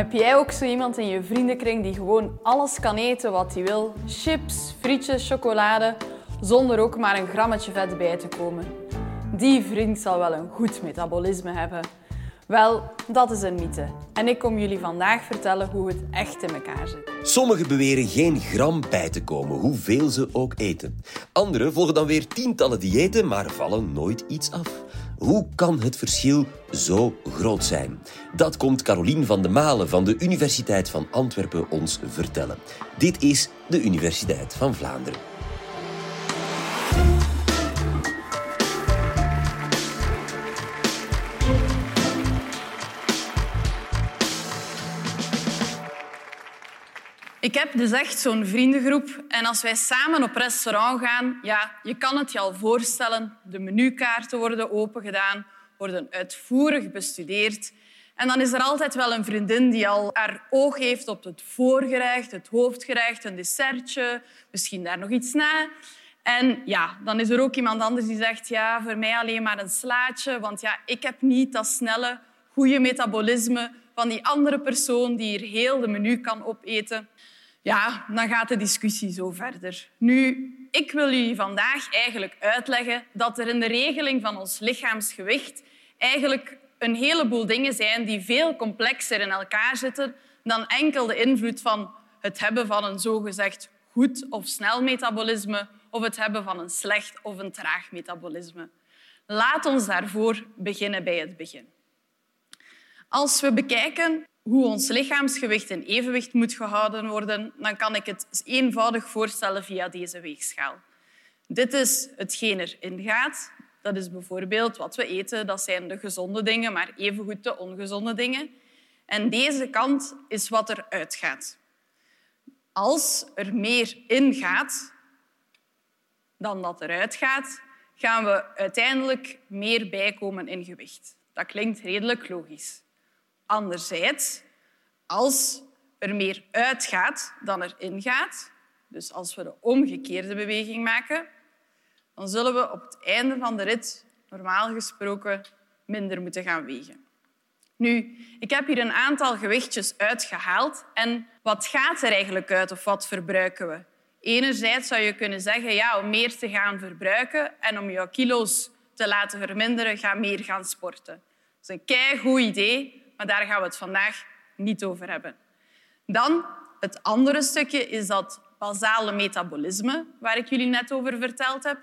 Heb jij ook zo iemand in je vriendenkring die gewoon alles kan eten wat hij wil? Chips, frietjes, chocolade, zonder ook maar een grammetje vet bij te komen. Die vriend zal wel een goed metabolisme hebben. Wel, dat is een mythe. En ik kom jullie vandaag vertellen hoe het echt in elkaar zit. Sommigen beweren geen gram bij te komen, hoeveel ze ook eten. Anderen volgen dan weer tientallen diëten, maar vallen nooit iets af. Hoe kan het verschil zo groot zijn? Dat komt Carolien van de Malen van de Universiteit van Antwerpen ons vertellen. Dit is de Universiteit van Vlaanderen. Ik heb dus echt zo'n vriendengroep. En als wij samen op restaurant gaan, ja, je kan het je al voorstellen. De menukaarten worden opengedaan, worden uitvoerig bestudeerd. En dan is er altijd wel een vriendin die al haar oog heeft op het voorgerecht, het hoofdgerecht, een dessertje, misschien daar nog iets na. En ja, dan is er ook iemand anders die zegt, ja, voor mij alleen maar een slaatje, want ja, ik heb niet dat snelle, goede metabolisme van die andere persoon die hier heel de menu kan opeten. Ja, dan gaat de discussie zo verder. Nu, ik wil jullie vandaag eigenlijk uitleggen dat er in de regeling van ons lichaamsgewicht eigenlijk een heleboel dingen zijn die veel complexer in elkaar zitten dan enkel de invloed van het hebben van een zogezegd goed of snel metabolisme of het hebben van een slecht of een traag metabolisme. Laat ons daarvoor beginnen bij het begin. Als we bekijken hoe ons lichaamsgewicht in evenwicht moet gehouden worden, dan kan ik het eenvoudig voorstellen via deze weegschaal. Dit is hetgeen erin gaat. Dat is bijvoorbeeld wat we eten. Dat zijn de gezonde dingen, maar evengoed de ongezonde dingen. En deze kant is wat er uitgaat. Als er meer ingaat dan dat eruit gaat, gaan we uiteindelijk meer bijkomen in gewicht. Dat klinkt redelijk logisch. Anderzijds, als er meer uitgaat dan er ingaat, dus als we de omgekeerde beweging maken, dan zullen we op het einde van de rit normaal gesproken minder moeten gaan wegen. Nu, ik heb hier een aantal gewichtjes uitgehaald. En wat gaat er eigenlijk uit of wat verbruiken we? Enerzijds zou je kunnen zeggen, ja, om meer te gaan verbruiken en om jouw kilo's te laten verminderen, ga meer gaan sporten. Dat is een keigoed idee, maar daar gaan we het vandaag niet over hebben. Dan het andere stukje is dat basale metabolisme, waar ik jullie net over verteld heb.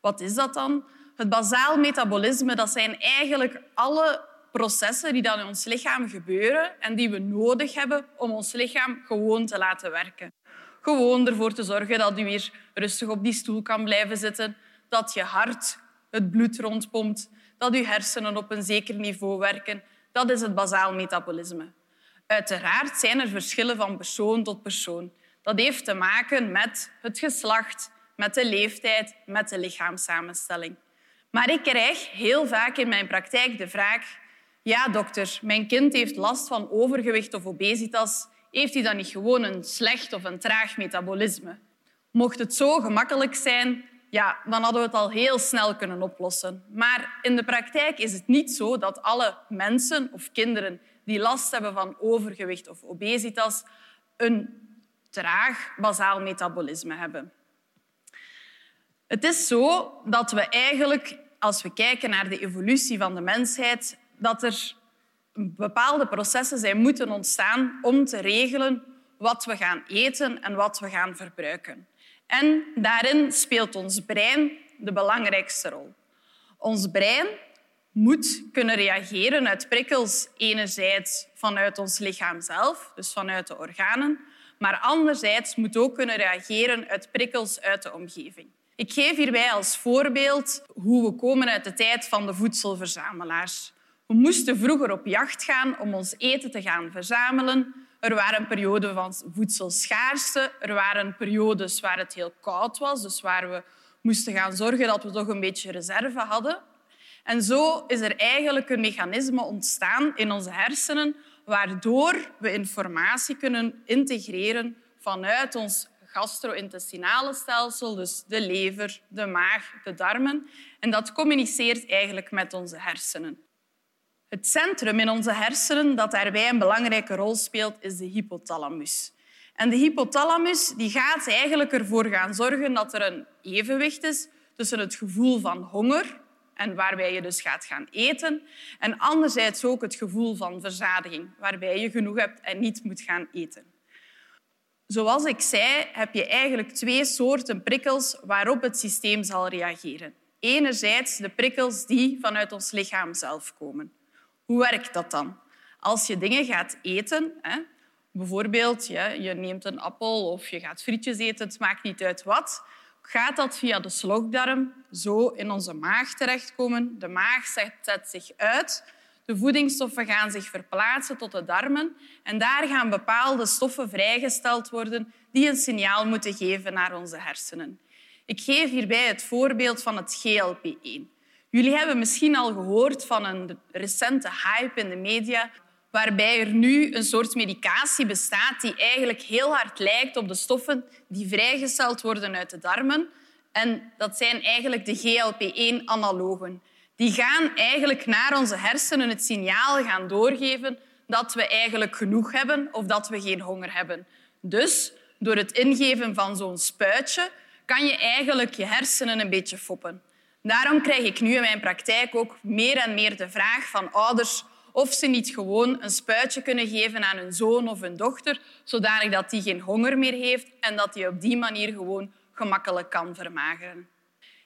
Wat is dat dan? Het basaal metabolisme dat zijn eigenlijk alle processen die dan in ons lichaam gebeuren en die we nodig hebben om ons lichaam gewoon te laten werken. Gewoon ervoor te zorgen dat u weer rustig op die stoel kan blijven zitten, dat je hart het bloed rondpompt, dat uw hersenen op een zeker niveau werken, dat is het basaal metabolisme. Uiteraard zijn er verschillen van persoon tot persoon. Dat heeft te maken met het geslacht, met de leeftijd, met de lichaamssamenstelling. Maar ik krijg heel vaak in mijn praktijk de vraag... Ja, dokter, mijn kind heeft last van overgewicht of obesitas. Heeft hij dan niet gewoon een slecht of een traag metabolisme? Mocht het zo gemakkelijk zijn, ja, dan hadden we het al heel snel kunnen oplossen. Maar in de praktijk is het niet zo dat alle mensen of kinderen die last hebben van overgewicht of obesitas een traag basaal metabolisme hebben. Het is zo dat we eigenlijk, als we kijken naar de evolutie van de mensheid, dat er bepaalde processen zijn moeten ontstaan om te regelen wat we gaan eten en wat we gaan verbruiken. En daarin speelt ons brein de belangrijkste rol. Ons brein moet kunnen reageren uit prikkels, enerzijds vanuit ons lichaam zelf, dus vanuit de organen, maar anderzijds moet ook kunnen reageren uit prikkels uit de omgeving. Ik geef hierbij als voorbeeld hoe we komen uit de tijd van de voedselverzamelaars. We moesten vroeger op jacht gaan om ons eten te gaan verzamelen. Er waren perioden van voedselschaarste. Er waren periodes waar het heel koud was, dus waar we moesten gaan zorgen dat we toch een beetje reserve hadden. En zo is er eigenlijk een mechanisme ontstaan in onze hersenen waardoor we informatie kunnen integreren vanuit ons gastro-intestinale stelsel, dus de lever, de maag, de darmen. En dat communiceert eigenlijk met onze hersenen. Het centrum in onze hersenen dat daarbij een belangrijke rol speelt, is de hypothalamus. En de hypothalamus die gaat eigenlijk ervoor gaan zorgen dat er een evenwicht is tussen het gevoel van honger en waarbij je dus gaat gaan eten, en anderzijds ook het gevoel van verzadiging, waarbij je genoeg hebt en niet moet gaan eten. Zoals ik zei, heb je eigenlijk twee soorten prikkels waarop het systeem zal reageren. Enerzijds de prikkels die vanuit ons lichaam zelf komen. Hoe werkt dat dan? Als je dingen gaat eten, hè, bijvoorbeeld je, je neemt een appel of je gaat frietjes eten, het maakt niet uit wat, gaat dat via de slokdarm zo in onze maag terechtkomen. De maag zet zich uit, de voedingsstoffen gaan zich verplaatsen tot de darmen en daar gaan bepaalde stoffen vrijgesteld worden die een signaal moeten geven naar onze hersenen. Ik geef hierbij het voorbeeld van het GLP-1. Jullie hebben misschien al gehoord van een recente hype in de media waarbij er nu een soort medicatie bestaat die eigenlijk heel hard lijkt op de stoffen die vrijgesteld worden uit de darmen. En dat zijn eigenlijk de GLP-1-analogen. Die gaan eigenlijk naar onze hersenen het signaal gaan doorgeven dat we eigenlijk genoeg hebben of dat we geen honger hebben. Dus door het ingeven van zo'n spuitje kan je eigenlijk je hersenen een beetje foppen. Daarom krijg ik nu in mijn praktijk ook meer en meer de vraag van ouders of ze niet gewoon een spuitje kunnen geven aan hun zoon of hun dochter, zodanig dat die geen honger meer heeft en dat die op die manier gewoon gemakkelijk kan vermageren.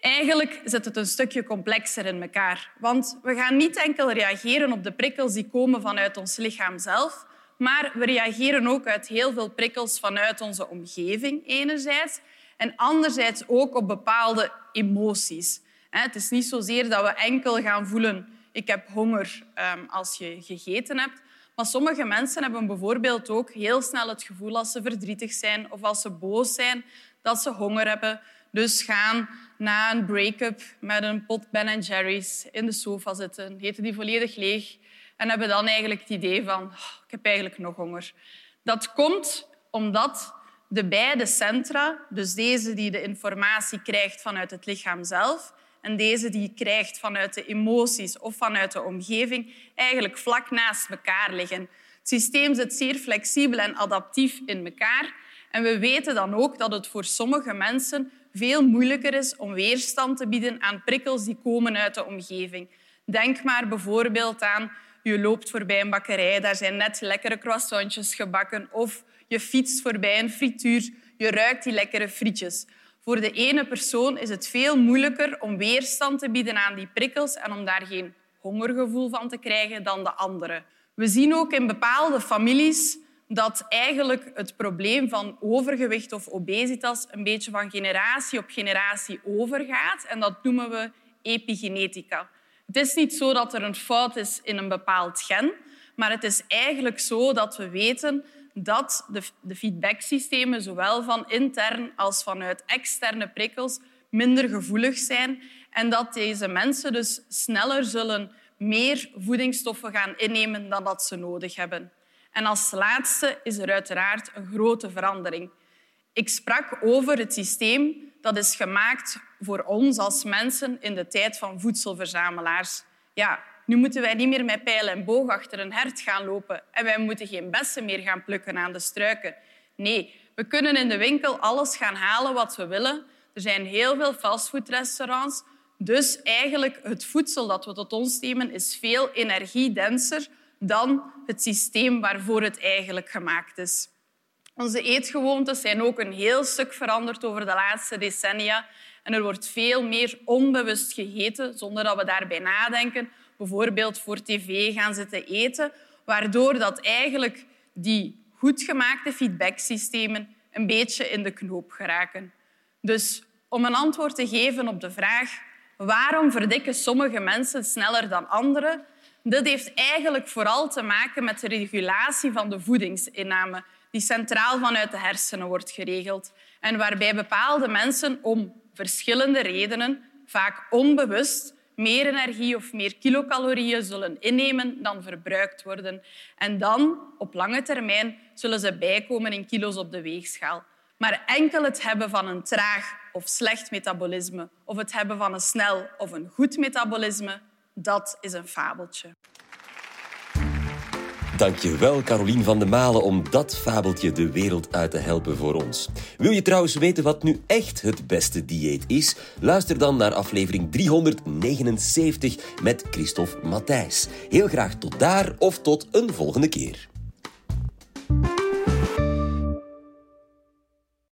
Eigenlijk zit het een stukje complexer in elkaar. Want we gaan niet enkel reageren op de prikkels die komen vanuit ons lichaam zelf, maar we reageren ook uit heel veel prikkels vanuit onze omgeving enerzijds en anderzijds ook op bepaalde emoties. Het is niet zozeer dat we enkel gaan voelen ik heb honger ehm, als je gegeten hebt. Maar sommige mensen hebben bijvoorbeeld ook heel snel het gevoel als ze verdrietig zijn of als ze boos zijn, dat ze honger hebben. Dus gaan na een break-up met een pot Ben Jerry's in de sofa zitten, eten die volledig leeg en hebben dan eigenlijk het idee van oh, ik heb eigenlijk nog honger. Dat komt omdat de beide centra, dus deze die de informatie krijgt vanuit het lichaam zelf en deze die je krijgt vanuit de emoties of vanuit de omgeving, eigenlijk vlak naast elkaar liggen. Het systeem zit zeer flexibel en adaptief in elkaar. En we weten dan ook dat het voor sommige mensen veel moeilijker is om weerstand te bieden aan prikkels die komen uit de omgeving. Denk maar bijvoorbeeld aan je loopt voorbij een bakkerij, daar zijn net lekkere croissantjes gebakken. Of je fietst voorbij een frituur, je ruikt die lekkere frietjes. Voor de ene persoon is het veel moeilijker om weerstand te bieden aan die prikkels en om daar geen hongergevoel van te krijgen dan de andere. We zien ook in bepaalde families dat eigenlijk het probleem van overgewicht of obesitas een beetje van generatie op generatie overgaat. En dat noemen we epigenetica. Het is niet zo dat er een fout is in een bepaald gen, maar het is eigenlijk zo dat we weten dat de, de feedbacksystemen, zowel van intern als vanuit externe prikkels, minder gevoelig zijn en dat deze mensen dus sneller zullen meer voedingsstoffen gaan innemen dan dat ze nodig hebben. En als laatste is er uiteraard een grote verandering. Ik sprak over het systeem dat is gemaakt voor ons als mensen in de tijd van voedselverzamelaars. Ja, nu moeten wij niet meer met pijl en boog achter een hert gaan lopen en wij moeten geen bessen meer gaan plukken aan de struiken. Nee, we kunnen in de winkel alles gaan halen wat we willen. Er zijn heel veel fastfoodrestaurants. Dus eigenlijk het voedsel dat we tot ons nemen is veel energiedenser dan het systeem waarvoor het eigenlijk gemaakt is. Onze eetgewoontes zijn ook een heel stuk veranderd over de laatste decennia. En er wordt veel meer onbewust gegeten, zonder dat we daarbij nadenken bijvoorbeeld voor tv gaan zitten eten, waardoor dat eigenlijk die goed gemaakte feedbacksystemen een beetje in de knoop geraken. Dus om een antwoord te geven op de vraag waarom verdikken sommige mensen sneller dan anderen, dat heeft eigenlijk vooral te maken met de regulatie van de voedingsinname, die centraal vanuit de hersenen wordt geregeld en waarbij bepaalde mensen om verschillende redenen, vaak onbewust, meer energie of meer kilocalorieën zullen innemen dan verbruikt worden. En dan, op lange termijn, zullen ze bijkomen in kilo's op de weegschaal. Maar enkel het hebben van een traag of slecht metabolisme of het hebben van een snel of een goed metabolisme, dat is een fabeltje. Dankjewel, Carolien van de Malen, om dat fabeltje de wereld uit te helpen voor ons. Wil je trouwens weten wat nu echt het beste dieet is? Luister dan naar aflevering 379 met Christophe Matthijs. Heel graag tot daar of tot een volgende keer.